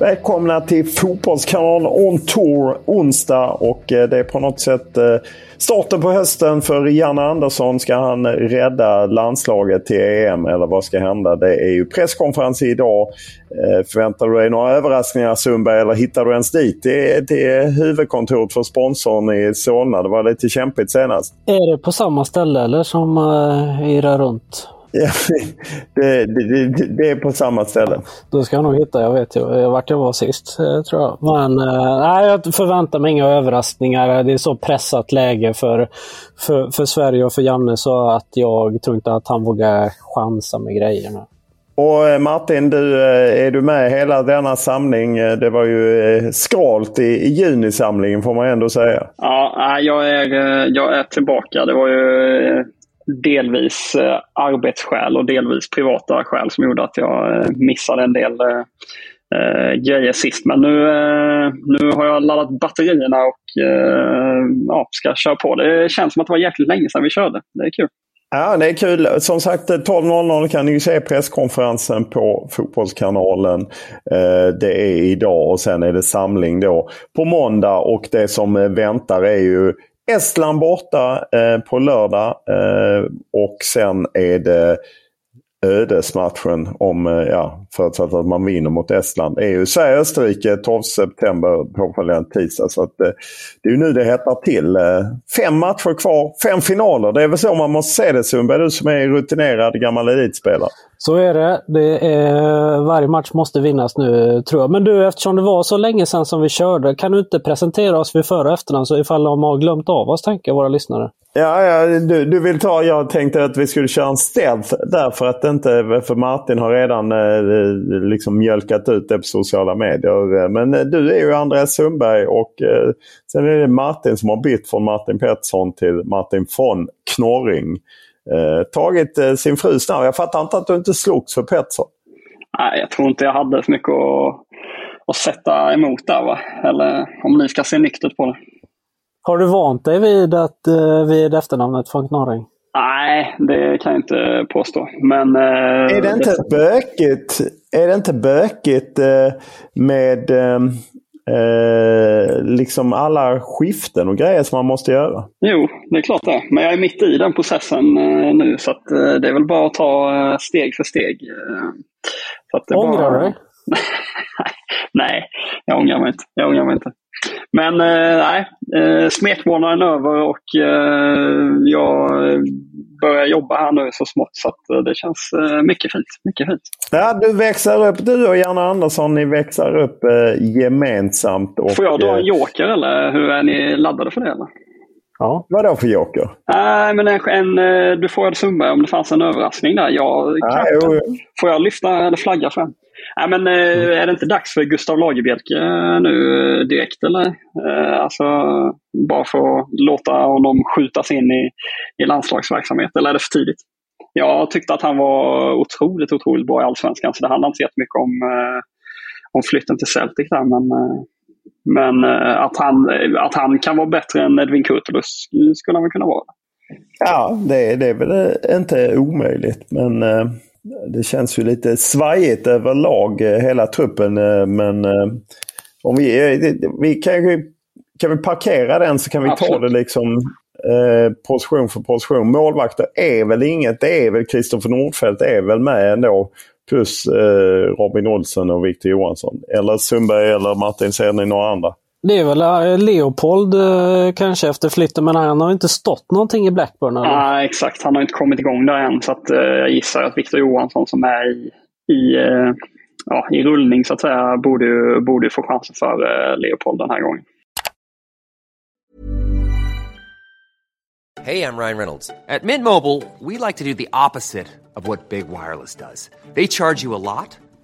Välkomna till Fotbollskanalen On Tour onsdag och eh, det är på något sätt eh, starten på hösten för Janne Andersson. Ska han rädda landslaget till EM eller vad ska hända? Det är ju presskonferens idag. Eh, förväntar du dig några överraskningar Sundberg eller hittar du ens dit? Det är, det är huvudkontoret för sponsorn i Solna. Det var lite kämpigt senast. Är det på samma ställe eller som uh, irrar runt? Ja, det, det, det, det, är på samma ställe. Då ska jag nog hitta, jag vet ju vart jag var sist eh, tror jag. Men eh, nej, jag förväntar mig inga överraskningar. Det är så pressat läge för, för, för Sverige och för Janne så att jag tror inte att han vågar chansa med grejerna. Och Martin, du, är du med hela denna samling? Det var ju skralt i, i junisamlingen får man ändå säga. Ja, jag är, jag är tillbaka. Det var ju delvis eh, arbetsskäl och delvis privata skäl som gjorde att jag eh, missade en del eh, eh, grejer sist. Men nu, eh, nu har jag laddat batterierna och eh, ja, ska köra på. Det känns som att det var jäkligt länge sedan vi körde. Det är kul. Ja, det är kul. Som sagt eh, 12.00 kan ni se presskonferensen på Fotbollskanalen. Eh, det är idag och sen är det samling då på måndag och det som väntar är ju Estland borta eh, på lördag eh, och sen är det ödesmatchen om, eh, ja, förutsatt att man vinner mot Estland. Är ju Sverige-Österrike 12 september påföljande tisdag. Så att, eh, det är ju nu det hettar till. Eh, fem matcher kvar, fem finaler. Det är väl så man måste se det Sundberg, du som är rutinerad gammal elitspelare. Så är det. det är, varje match måste vinnas nu tror jag. Men du, eftersom det var så länge sedan som vi körde, kan du inte presentera oss vid förra och efternamn så ifall de har glömt av oss, tänker våra lyssnare? Ja, ja du, du vill ta... Jag tänkte att vi skulle köra en stealth därför att inte... För Martin har redan eh, liksom mjölkat ut det på sociala medier. Men eh, du är ju Andreas Sundberg och eh, sen är det Martin som har bytt från Martin Pettersson till Martin von Knorring. Eh, tagit eh, sin frus namn. Jag fattar inte att du inte slogs för Pettersson. Nej, jag tror inte jag hade så mycket att, att sätta emot där. Va? Eller om ni ska se nyktert på det. Har du vant dig vid, att, eh, vid efternamnet von Knorring? Nej, det kan jag inte påstå. Men, eh, är det inte det... bökigt, är det inte bökigt eh, med Eh, liksom alla skiften och grejer som man måste göra. Jo, det är klart det. Men jag är mitt i den processen eh, nu så att, eh, det är väl bara att ta eh, steg för steg. Så att det Ångrar du dig? nej, jag ångrar mig inte. Jag ångrar mig inte. Men eh, nej, eh, smekmånaden är över och eh, jag börjar jobba här nu så smått så att eh, det känns eh, mycket fint. Mycket fint. Ja, du växer upp, du och Janne Andersson, ni växer upp eh, gemensamt. Och, Får jag dra en joker eller hur är ni laddade för det? Eller? Ja. Vadå för joker? Nej, men en, en, du frågade Sundberg om det fanns en överraskning där. Jag, ah, får jag lyfta eller flagga för den? Ja, men, eh, är det inte dags för Gustav Lagerbielke eh, nu eh, direkt eller? Alltså, bara för att låta honom skjutas in i, i landslagsverksamhet eller är det för tidigt? Jag tyckte att han var otroligt, otroligt bra i Allsvenskan så det handlar inte så jättemycket om, om flytten till Celtic där men, men att, han, att han kan vara bättre än Edvin Kurtulus skulle han väl kunna vara. Ja, det, det är väl inte omöjligt. Men det känns ju lite svajigt överlag, eh, hela truppen. Eh, men eh, om vi, vi kan, kan vi parkera den så kan vi Absolut. ta det liksom eh, position för position. Målvakter är väl inget. Det är väl Kristoffer Nordfeldt är väl med ändå. Plus eh, Robin Olsen och Victor Johansson. Eller Sundberg eller Martin Sedning några andra. Det är väl eh, Leopold eh, kanske efter flytten, men han har inte stått någonting i Blackburn? Eller? Nej, exakt. Han har inte kommit igång där än. Så att, eh, jag gissar att Victor Johansson som är i, i, eh, ja, i rullning så att säga borde, borde få chansen för eh, Leopold den här gången. Hej, jag Ryan Reynolds. På Mint Mobile, we like to do the opposite of what Big Wireless does. They charge you a lot.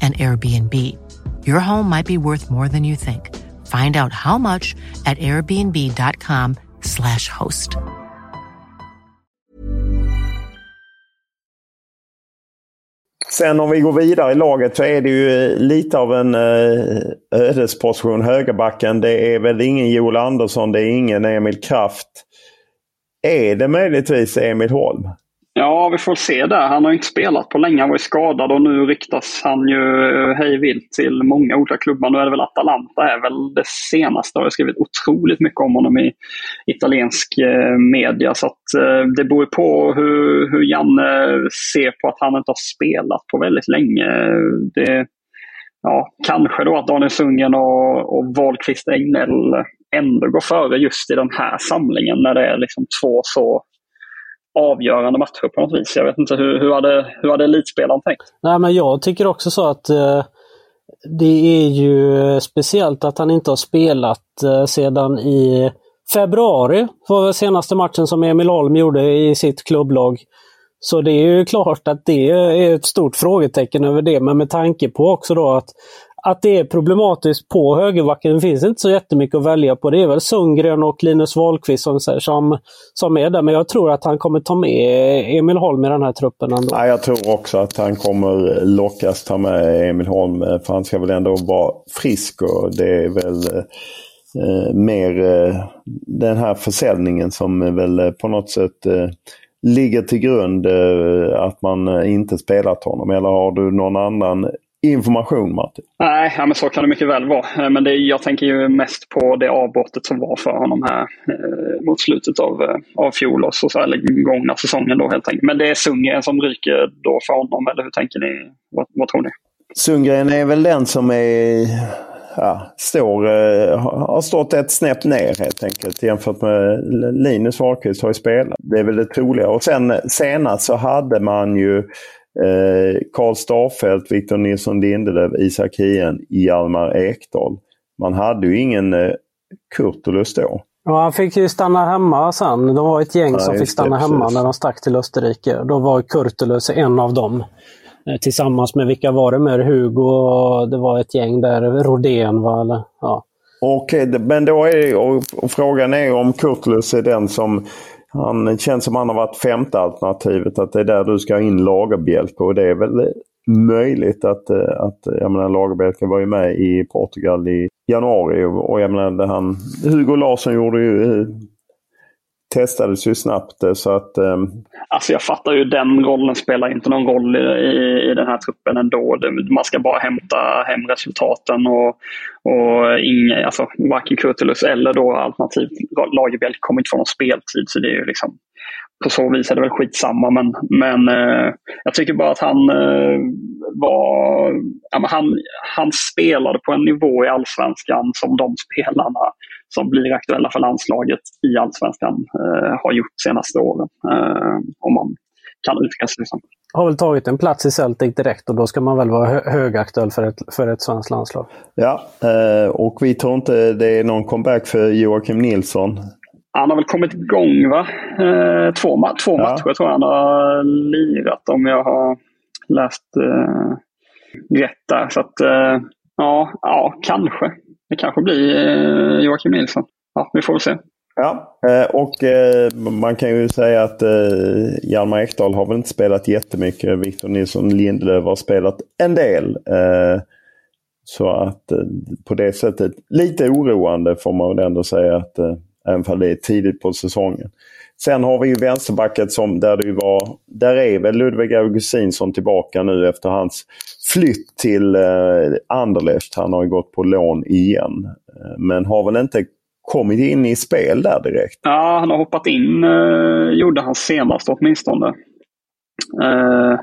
and Airbnb. Your home might be worth more than you think. Find out how much at airbnb.com slash host. Sen om vi går vidare i laget så är det ju eh, lite av en eh, ödesposition. Högerbacken, det är väl ingen Joel Andersson, det är ingen Emil Kraft. Är det möjligtvis Emil Holm? Ja, vi får se där. Han har inte spelat på länge. Han var ju skadad och nu riktas han ju eh, hej vilt till många olika klubbar. Nu är det väl Atalanta är väl det senaste. Jag har skrivit otroligt mycket om honom i italiensk eh, media. Så att, eh, det beror på hur, hur Janne ser på att han inte har spelat på väldigt länge. Det, ja, kanske då att Daniel Sundgren och, och Wahlqvist Egnell ändå går före just i den här samlingen när det är liksom två så avgörande matcher på något vis. Jag vet inte, hur, hur, hade, hur hade elitspelaren tänkt? Nej, men jag tycker också så att eh, det är ju speciellt att han inte har spelat eh, sedan i februari. var senaste matchen som Emil Holm gjorde i sitt klubblag. Så det är ju klart att det är ett stort frågetecken över det, men med tanke på också då att att det är problematiskt på högerbacken. Det finns inte så jättemycket att välja på. Det är väl Sundgren och Linus Wahlqvist som, som, som är där. Men jag tror att han kommer ta med Emil Holm i den här truppen ändå. Ja, jag tror också att han kommer lockas ta med Emil Holm. För han ska väl ändå vara frisk och det är väl eh, mer eh, den här försäljningen som väl på något sätt eh, ligger till grund eh, att man inte spelat honom. Eller har du någon annan information Martin? Nej, ja, men så kan det mycket väl vara. Eh, men det, jag tänker ju mest på det avbrottet som var för honom här eh, mot slutet av, eh, av fjolårs, eller gångna säsongen då helt enkelt. Men det är Sundgren som ryker då för honom, eller hur tänker ni? Vad, vad tror ni? Sundgren är väl den som är ja, står, eh, har stått ett snäpp ner helt enkelt jämfört med Linus Wahlqvist har ju spelat. Det är väl det troliga. Och sen senast så hade man ju Eh, Karl Starfelt, Victor Nilsson Lindelöf, Isak Hien, Hjalmar Ekdal. Man hade ju ingen eh, Kurtulus då. Ja, han fick ju stanna hemma sen. Det var ett gäng ja, som fick stanna det, hemma precis. när de stack till Österrike. Då var Kurtulus en av dem. Eh, tillsammans med, vilka var det mer? Hugo och det var ett gäng där. Rodén var eller, ja. Okej, men då är och, och frågan är om Kurtulus är den som han känns som han har varit femte alternativet. Att det är där du ska ha in Lagerbielke och det är väl möjligt att, eh, att eh, jag menar Lagerbielke var ju med i Portugal i januari och jag menar det han, Hugo Larsson gjorde ju eh, testades ju snabbt eh, så att... Um... Alltså jag fattar ju den rollen spelar inte någon roll i, i, i den här truppen ändå. Man ska bara hämta hem resultaten och, och inga, alltså, varken Kurtulus eller då alternativt Lagerbielke kommer inte få någon speltid. Så det är ju liksom på så vis är det väl skitsamma. Men, men eh, jag tycker bara att han eh, var... Ja, han, han spelade på en nivå i allsvenskan som de spelarna som blir aktuella för landslaget i allsvenskan eh, har gjort senaste åren. Eh, om man kan uttrycka sig så. Har väl tagit en plats i Celtic direkt och då ska man väl vara hö högaktuell för ett, för ett svenskt landslag. Ja, eh, och vi tror inte det är någon comeback för Joakim Nilsson. Han har väl kommit igång va? Eh, två, ma två ja. matcher tror jag han har lirat om jag har läst eh, rätt där. Så att, eh, ja, ja, kanske. Det kanske blir eh, Joakim Nilsson. Ja, vi får väl se. Ja, eh, och eh, man kan ju säga att eh, Hjalmar Ekdal har väl inte spelat jättemycket. Victor Nilsson Lindelöf har spelat en del. Så att på det sättet lite oroande får man väl ändå säga att även om det är tidigt på säsongen. Sen har vi ju vänsterbacket som där det var, där är väl Ludvig Augustinsson tillbaka nu efter hans flytt till eh, Anderlecht. Han har ju gått på lån igen. Eh, men har väl inte kommit in i spel där direkt? Ja, han har hoppat in, eh, gjorde han senast åtminstone. Eh,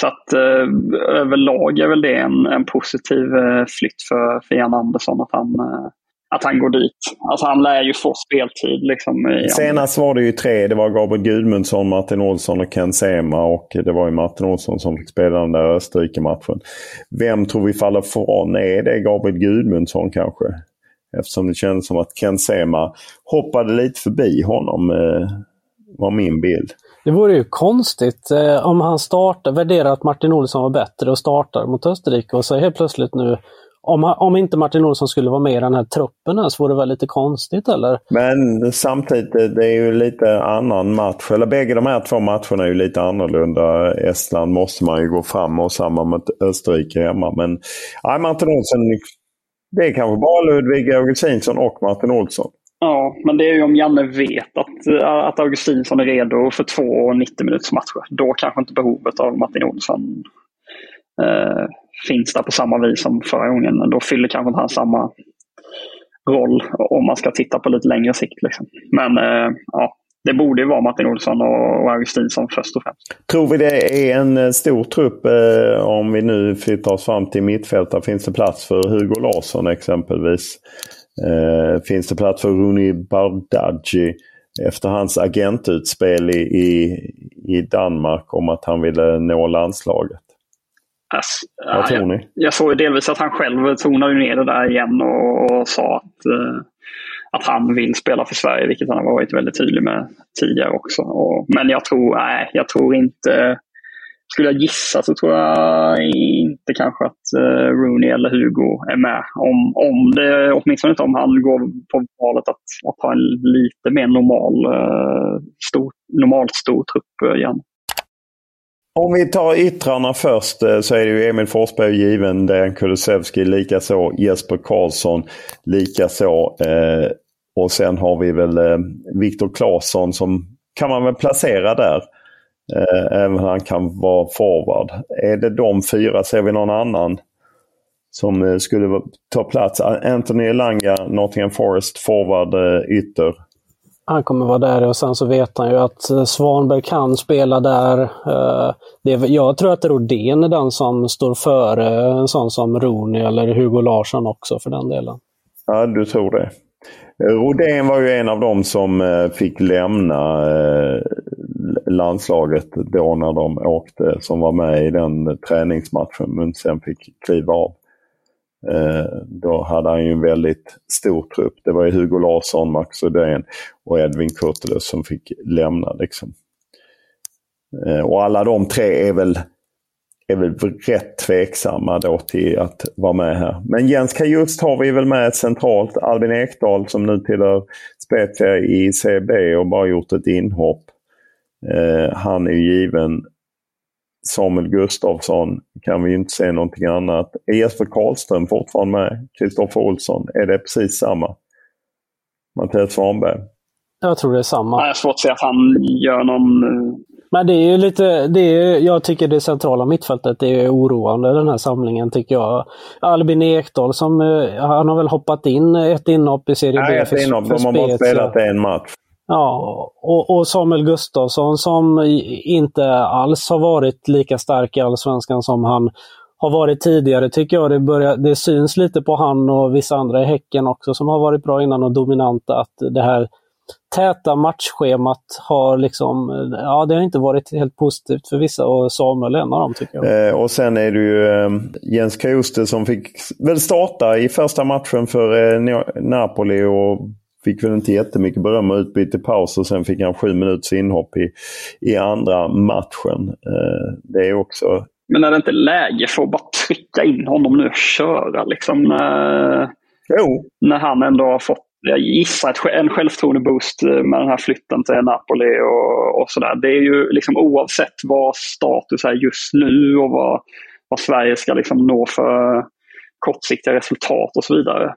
så att eh, överlag är väl det en, en positiv eh, flytt för, för Jan Andersson att han eh, att han går dit. Alltså han lär ju få speltid. Liksom, Senast var det ju tre. Det var Gabriel Gudmundsson, Martin Olsson och Ken Sema. Och det var ju Martin Olsson som fick spela den där Österrike-matchen. Vem tror vi faller från? Är det Gabriel Gudmundsson kanske? Eftersom det kändes som att Ken Sema hoppade lite förbi honom. Eh, var min bild. Det vore ju konstigt eh, om han startar, värderar att Martin Olsson var bättre och startar mot Österrike och så helt plötsligt nu om, om inte Martin Olsson skulle vara med i den här truppen här, så vore det väl lite konstigt eller? Men samtidigt, det är ju lite annan match. Eller bägge de här två matcherna är ju lite annorlunda. Estland måste man ju gå fram och samma med Österrike hemma. Men nej, Martin Olsson, det är kanske bara Ludvig Augustinsson och Martin Olsson. Ja, men det är ju om Janne vet att, att Augustinsson är redo för två 90 minuters matcher. Då kanske inte behovet av Martin Olsson eh, finns där på samma vis som förra gången. Då fyller kanske inte han samma roll om man ska titta på lite längre sikt. Liksom. Men eh, ja, det borde ju vara Martin Olsson och Augustinsson först och främst. Tror vi det är en eh, stor trupp eh, om vi nu flyttar oss fram till mittfältet? Finns det plats för Hugo Larsson exempelvis? Eh, finns det plats för Rooney Bardghji efter hans agentutspel i, i, i Danmark om att han ville nå landslaget? Alltså, Vad tror ni? Jag, jag såg delvis att han själv tonade ner det där igen och, och sa att, uh, att han vill spela för Sverige, vilket han har varit väldigt tydlig med tidigare också. Och, men jag tror, nej, jag tror inte... Skulle jag gissa så tror jag inte kanske att uh, Rooney eller Hugo är med. Om, om det, åtminstone inte om han går på valet att, att ha en lite mer normal, uh, stor, normalt stor trupp igen. Om vi tar yttrarna först eh, så är det ju Emil Forsberg given, Dejan Kulusevski likaså, Jesper Karlsson likaså. Eh, och sen har vi väl eh, Viktor Claesson som kan man väl placera där. Eh, även han kan vara forward. Är det de fyra? Ser vi någon annan som eh, skulle ta plats? Anthony Elanga, Nottingham Forest, forward, eh, ytter. Han kommer vara där och sen så vet han ju att eh, Svanberg kan spela där. Eh, det är, jag tror att Rodén är den som står före en sån som Rooney eller Hugo Larsson också för den delen. Ja, du tror det. Eh, Rodén var ju en av dem som fick lämna landslaget då när de åkte, som var med i den träningsmatchen men sen fick kliva av. Eh, då hade han ju en väldigt stor trupp. Det var ju Hugo Larsson, Max Odén och Edvin Kurtulus som fick lämna. Liksom. Eh, och alla de tre är väl, är väl rätt tveksamma då till att vara med här. Men Jens Kajust har vi väl med centralt. Albin Ekdal som nu tillhör Spezia i CB och bara gjort ett inhopp. Eh, han är given Samuel Gustafsson kan vi inte se någonting annat. Är Jesper Karlström fortfarande med? Kristoffer Olsson? Är det precis samma? Mattias Svanberg? Jag tror det är samma. Jag har svårt att se att han gör någon... Eh, Men det är ju lite, det är, jag tycker det centrala mittfältet är oroande den här samlingen tycker jag. Albin Ekdal som, eh, han har väl hoppat in ett inhopp i Serie B. Nej, ett inhopp. De har bara spelat en match. Ja, och, och, Samuel Gustafsson som inte alls har varit lika stark i Allsvenskan som han har varit tidigare tycker jag. Det, börjar, det syns lite på han och vissa andra i Häcken också som har varit bra innan och dominanta att det här täta matchschemat har liksom, ja det har inte varit helt positivt för vissa och Samuel är en av dem tycker jag. Eh, och sen är det ju eh, Jens Kajuste som fick väl starta i första matchen för eh, Napoli och fick väl inte jättemycket beröm och utbyte i paus och sen fick han sju minuters inhopp i, i andra matchen. Eh, det är också... Men är det inte läge för att bara trycka in honom nu och köra liksom? När, jo. när han ändå har fått jag gissar en självförtroende-boost med den här flytten till Napoli och, och sådär. Det är ju liksom oavsett vad status är just nu och vad, vad Sverige ska liksom nå för kortsiktiga resultat och så vidare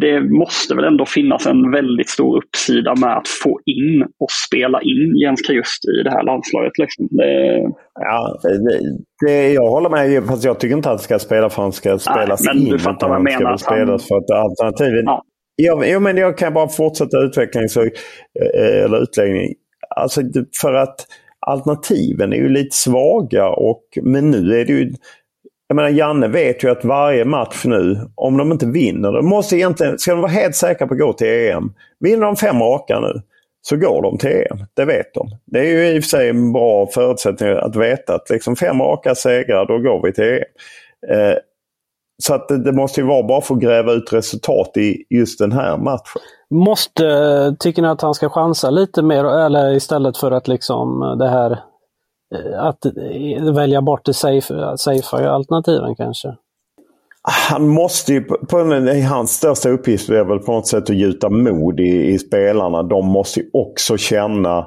det måste väl ändå finnas en väldigt stor uppsida med att få in och spela in Jens Just i det här landslaget. Liksom. Det... Ja, det, det, jag håller med, fast jag tycker inte att han ska spela för att han ska spelas Nej, men in. Du fattar vad jag menar. Han spelas för att alternativet... Ja. Ja, jo, men jag kan bara fortsätta utveckling så, eh, eller utläggning. Alltså för att alternativen är ju lite svaga och men nu är det ju jag menar Janne vet ju att varje match nu, om de inte vinner, de måste egentligen, ska de vara helt säkra på att gå till EM. Vinner de fem raka nu så går de till EM. Det vet de. Det är ju i och för sig en bra förutsättning att veta att liksom fem raka segrar, då går vi till EM. Eh, så att det, det, måste ju vara bara för att gräva ut resultat i just den här matchen. Måste, tycker ni att han ska chansa lite mer eller istället för att liksom det här Eh, att eh, välja bort det safe, safe alternativen kanske? Han måste ju, på på, eh, hans största uppgift är väl på något sätt att gjuta mod i, i spelarna. De måste ju också känna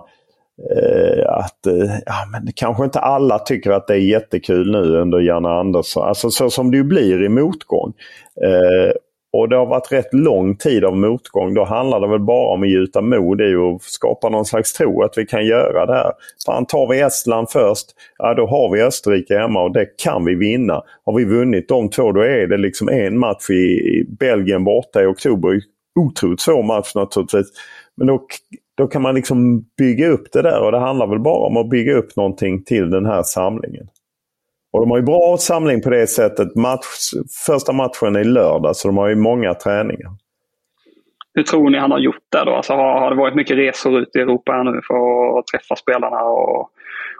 eh, att eh, ja, men kanske inte alla tycker att det är jättekul nu under Janne Andersson. Alltså så som det ju blir i motgång. Eh, och det har varit rätt lång tid av motgång. Då handlar det väl bara om att gjuta mod i och skapa någon slags tro att vi kan göra det här. Fan, tar vi Estland först, ja då har vi Österrike hemma och det kan vi vinna. Har vi vunnit de två då är det liksom en match i Belgien borta i oktober. Otroligt svår match naturligtvis. Men då, då kan man liksom bygga upp det där och det handlar väl bara om att bygga upp någonting till den här samlingen. Och de har ju bra samling på det sättet. Match, första matchen är lördag så de har ju många träningar. Hur tror ni han har gjort det då? Alltså, har, har det varit mycket resor ut i Europa här nu för att träffa spelarna och,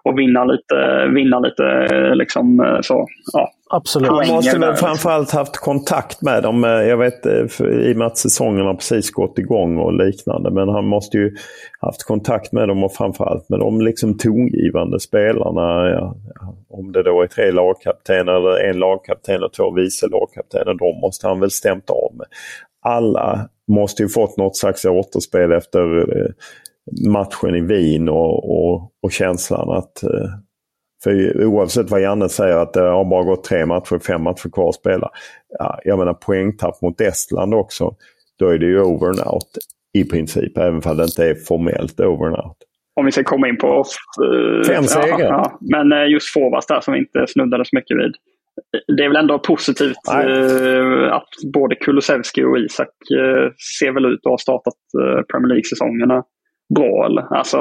och vinna lite, vinna lite liksom så? Ja, Absolut. Han måste väl framförallt haft kontakt med dem. Jag vet i och med att säsongen har precis gått igång och liknande. Men han måste ju haft kontakt med dem och framförallt med de liksom tongivande spelarna. Ja, om det då är tre lagkaptener eller en lagkapten och två vice lagkaptener. De måste han väl stämt av med. Alla måste ju fått något slags återspel efter eh, matchen i Wien och, och, och känslan att eh, för oavsett vad Janne säger att det har bara gått tre matcher, fem matcher kvar att spela. Ja, jag menar poängtapp mot Estland också. Då är det ju over and out i princip, även om det inte är formellt over and out. Om vi ska komma in på... Uh, Fem segrar. Ja, men uh, just Forvas där som vi inte snuddade så mycket vid. Det är väl ändå positivt uh, att både Kulusevski och Isak ser väl ut att ha startat Premier League-säsongerna bra. Eller? Alltså,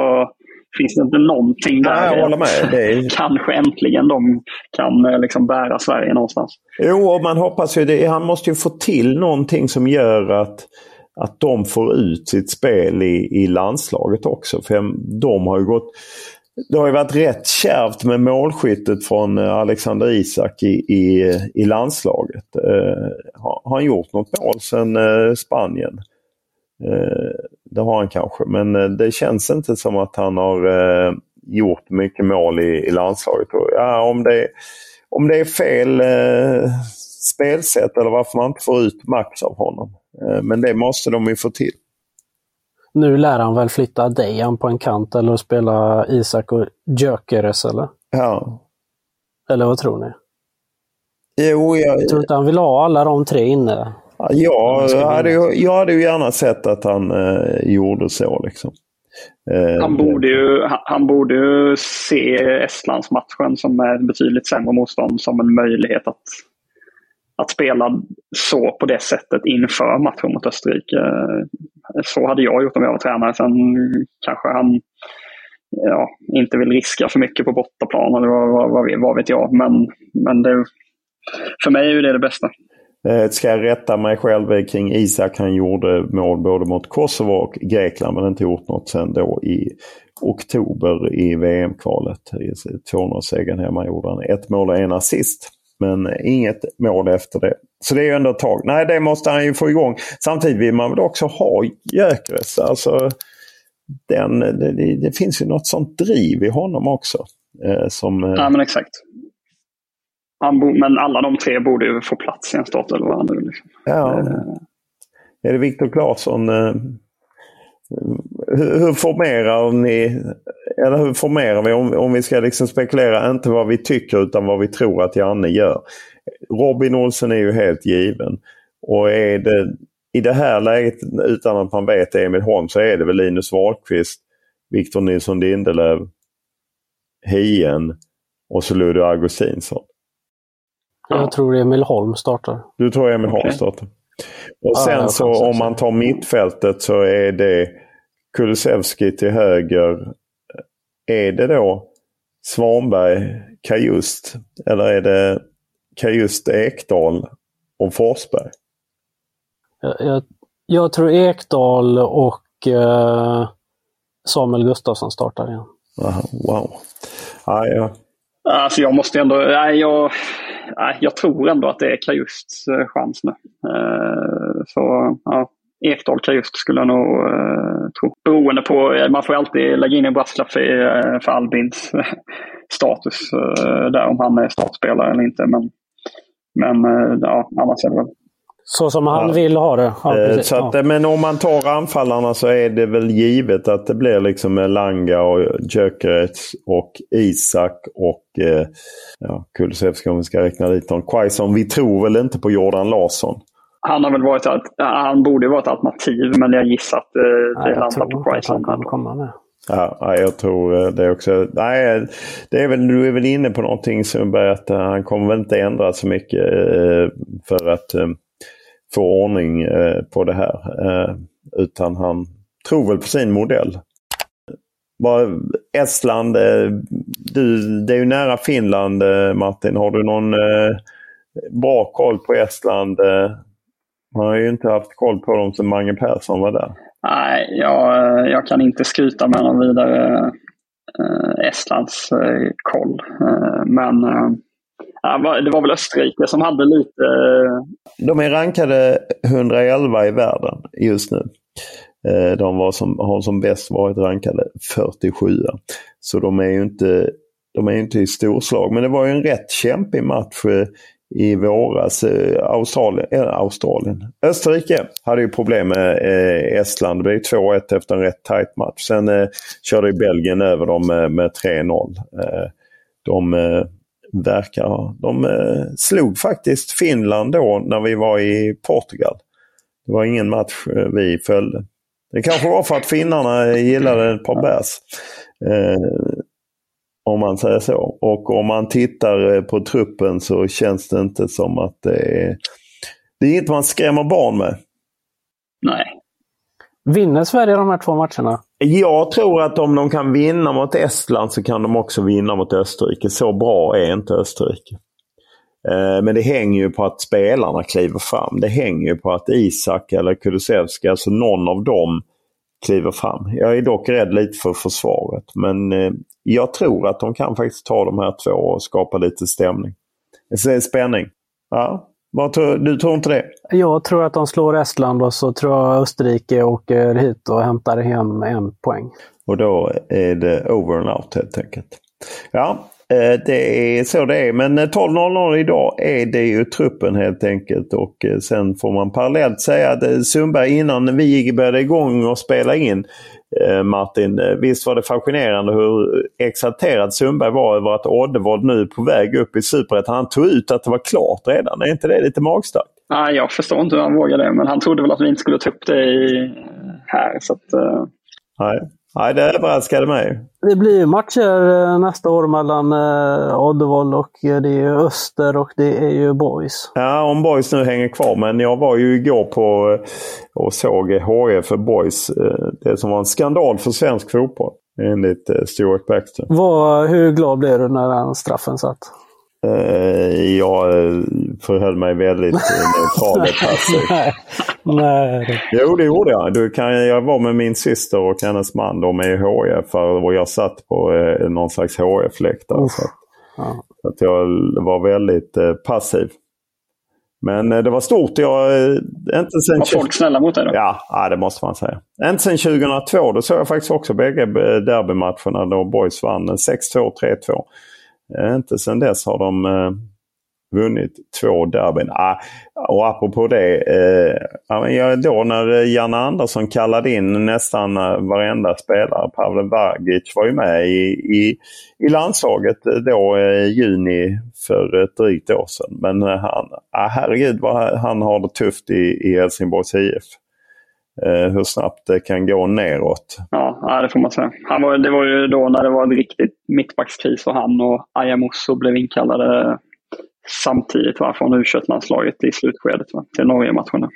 Finns det inte någonting där? Nej, jag håller med. Det är... Kanske äntligen de kan eh, liksom bära Sverige någonstans. Jo, och man hoppas ju det. Han måste ju få till någonting som gör att, att de får ut sitt spel i, i landslaget också. För de har ju gått... Det har ju varit rätt kärvt med målskyttet från eh, Alexander Isak i, i, i landslaget. Eh, har han gjort något mål sedan eh, Spanien? Eh, det har han kanske, men eh, det känns inte som att han har eh, gjort mycket mål i, i landslaget. Ja, om, det, om det är fel eh, spelsätt eller varför man inte får ut max av honom. Eh, men det måste de ju få till. Nu lär han väl flytta Dejan på en kant eller spela Isak och Gyökeres eller? Ja. Eller vad tror ni? Jo, jag... jag tror inte han vill ha alla de tre inne. Ja, jag, hade, jag hade ju gärna sett att han eh, gjorde så. Liksom. Eh, han, borde ju, han borde ju se Estlandsmatchen som är betydligt sämre motstånd som en möjlighet att, att spela så på det sättet inför matchen mot Österrike. Så hade jag gjort om jag var tränare. Sen kanske han ja, inte vill riska för mycket på bortaplan eller vad, vad, vad, vet jag. Men, men det, för mig är ju det det bästa. Eh, ska jag rätta mig själv kring Isak. Han gjorde mål både mot Kosovo och Grekland men inte gjort något sen då i oktober i VM-kvalet. I 200-segern hemma gjorde han ett mål och en assist. Men inget mål efter det. Så det är ju ändå ett tag. Nej, det måste han ju få igång. Samtidigt vill man väl också ha Gyökeres. Alltså, den, det, det, finns ju något sånt driv i honom också. Eh, som, eh... Ja, men exakt men alla de tre borde ju få plats i en startelva nu. Liksom. Ja. Eh. Är det Viktor Claesson? Eh, hur, hur formerar ni, eller hur formerar vi om, om vi ska liksom spekulera, inte vad vi tycker utan vad vi tror att Janne gör. Robin Olsen är ju helt given. Och är det i det här läget, utan att man vet Emil Holm, så är det väl Linus Wahlqvist, Victor Nilsson Lindelöf, Hien och så Ludvig Augustinsson. Jag tror Emil Holm startar. Du tror Emil okay. Holm startar. Och sen ja, så om man tar mittfältet så är det Kulusevski till höger. Är det då Svanberg, Kajust eller är det Kajust, Ekdal och Forsberg? Jag, jag, jag tror Ekdal och eh, Samuel Gustafsson startar igen. Aha, wow. Ah, ja. Alltså jag måste ändå, nej, jag, nej, jag tror ändå att det är Kajusts eh, chans nu. Eh, så ja, Ekdal Kajust skulle jag nog eh, tro. Beroende på, eh, man får alltid lägga in en brasklapp för, för Albins status eh, där om han är startspelare eller inte. Men, men ja, annars är det väl så som han ja. vill ha det. Ja, eh, så att, ja. Men om man tar anfallarna så är det väl givet att det blir liksom Langa och Gyökeres och Isak och eh, ja, Kulusevski om vi ska räkna dit honom. Quaison. Vi tror väl inte på Jordan Larsson. Han har väl varit ett, han borde vara ett alternativ men jag gissar att eh, det landar på Quaison. Ja, jag tror eh, det också. Nej, det är väl, du är väl inne på någonting Sundberg att han kommer väl inte ändra så mycket för att få ordning eh, på det här. Eh, utan han tror väl på sin modell. Estland, eh, du, det är ju nära Finland eh, Martin. Har du någon eh, bra koll på Estland? Eh? Man har ju inte haft koll på dem sedan Mange Persson var där. Nej, jag, jag kan inte skryta med någon vidare Estlands koll. Men det var väl Österrike som hade lite... Eh, de är rankade 111 i världen just nu. Eh, de var som, har som bäst varit rankade 47. Så de är ju inte, de är inte i storslag. Men det var ju en rätt kämpig match eh, i våras. Australien, äh, Australien. Österrike hade ju problem med eh, Estland. Det blev 2-1 efter en rätt tight match. Sen eh, körde Belgien över dem med, med 3-0. Eh, de verkar ha. De eh, slog faktiskt Finland då när vi var i Portugal. Det var ingen match eh, vi följde. Det kanske var för att finnarna gillade ett par bärs. Eh, om man säger så. Och om man tittar eh, på truppen så känns det inte som att det är... Det är inget man skrämmer barn med. Nej. Vinner Sverige de här två matcherna? Jag tror att om de kan vinna mot Estland så kan de också vinna mot Österrike. Så bra är inte Österrike. Eh, men det hänger ju på att spelarna kliver fram. Det hänger ju på att Isak eller Kulusevski, alltså någon av dem, kliver fram. Jag är dock rädd lite för försvaret. Men eh, jag tror att de kan faktiskt ta de här två och skapa lite stämning. Eh, spänning. Ja, du tror inte det? Jag tror att de slår Estland och så tror jag Österrike åker hit och hämtar hem en poäng. Och då är det over and out helt enkelt. Ja, det är så det är. Men 12.00 eh, idag är det ju truppen helt enkelt. Och eh, sen får man parallellt säga att Sundberg innan vi började igång och spela in Eh, Martin, eh, visst var det fascinerande hur exalterad Sundberg var över att Oddevold nu är på väg upp i Superettan. Han tog ut att det var klart redan. Är inte det lite magstarkt? Nej, jag förstår inte hur han vågade det, men han trodde väl att vi inte skulle ta upp det i, här. Så att. Nej. Nej, det överraskade mig. Det blir matcher eh, nästa år mellan eh, Oddevall och eh, det är Öster och det är ju Boys. Ja, om Boys nu hänger kvar. Men jag var ju igår på och såg HIF för Boys. Det som var en skandal för svensk fotboll. Enligt Stuart Baxter. Var, hur glad blev du när den straffen satt? Uh, jag förhöll mig väldigt neutral och passiv. Nej. Jo, det gjorde jag. Du kan, jag var med min syster och hennes man. De är HF och jag satt på eh, någon slags HF-läktare. Så, ja. så att jag var väldigt eh, passiv. Men eh, det var stort. Jag, eh, inte sen var folk snälla mot dig då? Ja, ja, det måste man säga. Inte sen 2002. Då såg jag faktiskt också bägge eh, derbymatcherna då Boys vann 6-2, 3-2. Eh, inte sedan dess har de eh, vunnit två derbyn. Ah, och apropå det. Eh, då när eh, Janne Andersson kallade in nästan varenda spelare. Pavel Vagic var ju med i, i, i landslaget då i eh, juni för ett drygt år sedan. Men eh, han, ah, herregud vad han har det tufft i, i Helsingborgs IF. Eh, hur snabbt det kan gå neråt. Ja, det får man säga. Han var, det var ju då när det var en riktigt mittbackskris och han och Ayamusso blev inkallade samtidigt va, från u landslaget i slutskedet va, till Norge-matcherna.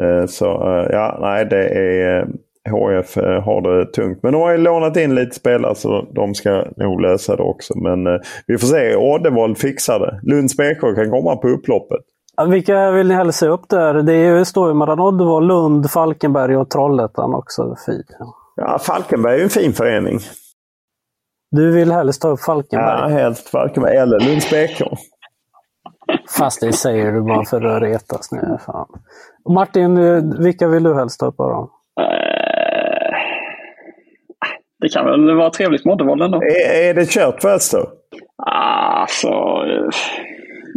Eh, så eh, ja, nej det är HF har det tungt. Men de har ju lånat in lite spelare så de ska nog lösa det också. Men vi får se. Oddevall fixar det. Lunds BK kan komma på upploppet. Vilka vill ni hälsa upp där? Det står ju mellan Oddevall, Lund, Falkenberg och Trollhättan också. Fin. Ja, Falkenberg är ju en fin förening. Du vill helst ta upp Falkenberg? Ja, helst Falkenberg eller Lunds BK. Fast det säger du bara för att retas nu. Fan. Martin, vilka vill du helst ta upp av dem? Eh, det kan väl vara trevligt med Oddevall ändå. Är, är det kört för Öster? Alltså,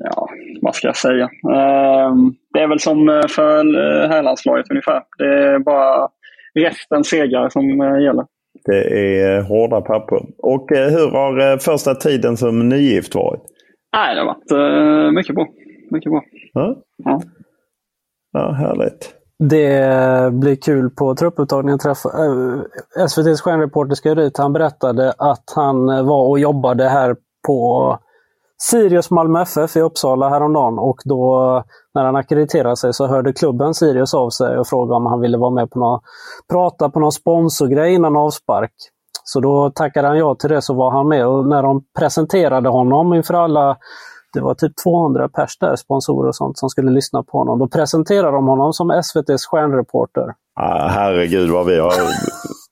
ja, vad ska jag säga? Ehm, det är väl som för herrlandslaget ungefär. Det är bara resten segrar som gäller. Det är hårda papper. Och hur har första tiden som nygift varit? Nej, det har varit mycket bra. Mycket bra. Ja. ja. Ja, härligt. Det blir kul på trupputtagningen. Träffa, SVTs stjärnreporter ska dit. Han berättade att han var och jobbade här på Sirius Malmö FF i Uppsala häromdagen och då när han akkrediterade sig så hörde klubben Sirius av sig och frågade om han ville vara med på någon, prata på någon sponsorgrej innan avspark. Så då tackade han ja till det så var han med och när de presenterade honom inför alla det var typ 200 pers där, sponsorer och sånt, som skulle lyssna på honom. Då presenterade de honom som SVTs stjärnreporter. Ah, herregud vad vi har,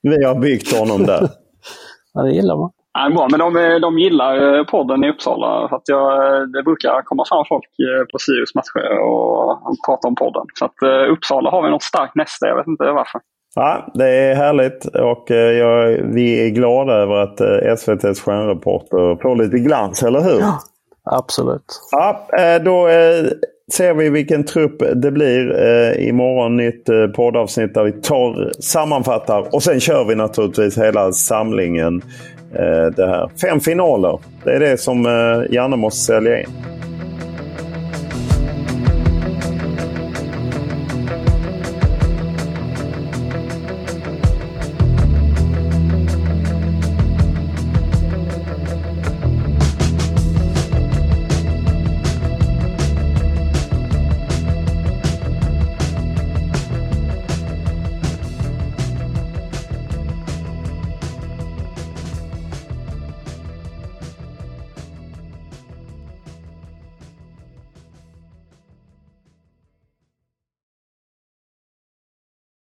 vi har byggt honom där. ja, det gillar man. Ja, bra, men de, de gillar podden i Uppsala. För att jag, det brukar komma fram folk på Sirius matcher och, prata om podden. Så att Uppsala har vi något starkt nästa, jag vet inte varför. Ja, det är härligt och eh, jag, vi är glada över att eh, SVTs stjärnreporter får lite glans, eller hur? Ja, absolut. Ja, eh, då ser vi vilken trupp det blir. Imorgon nytt poddavsnitt där vi tar, sammanfattar och sen kör vi naturligtvis hela samlingen. Eh, det här. Fem finaler. Det är det som eh, Janne måste sälja in.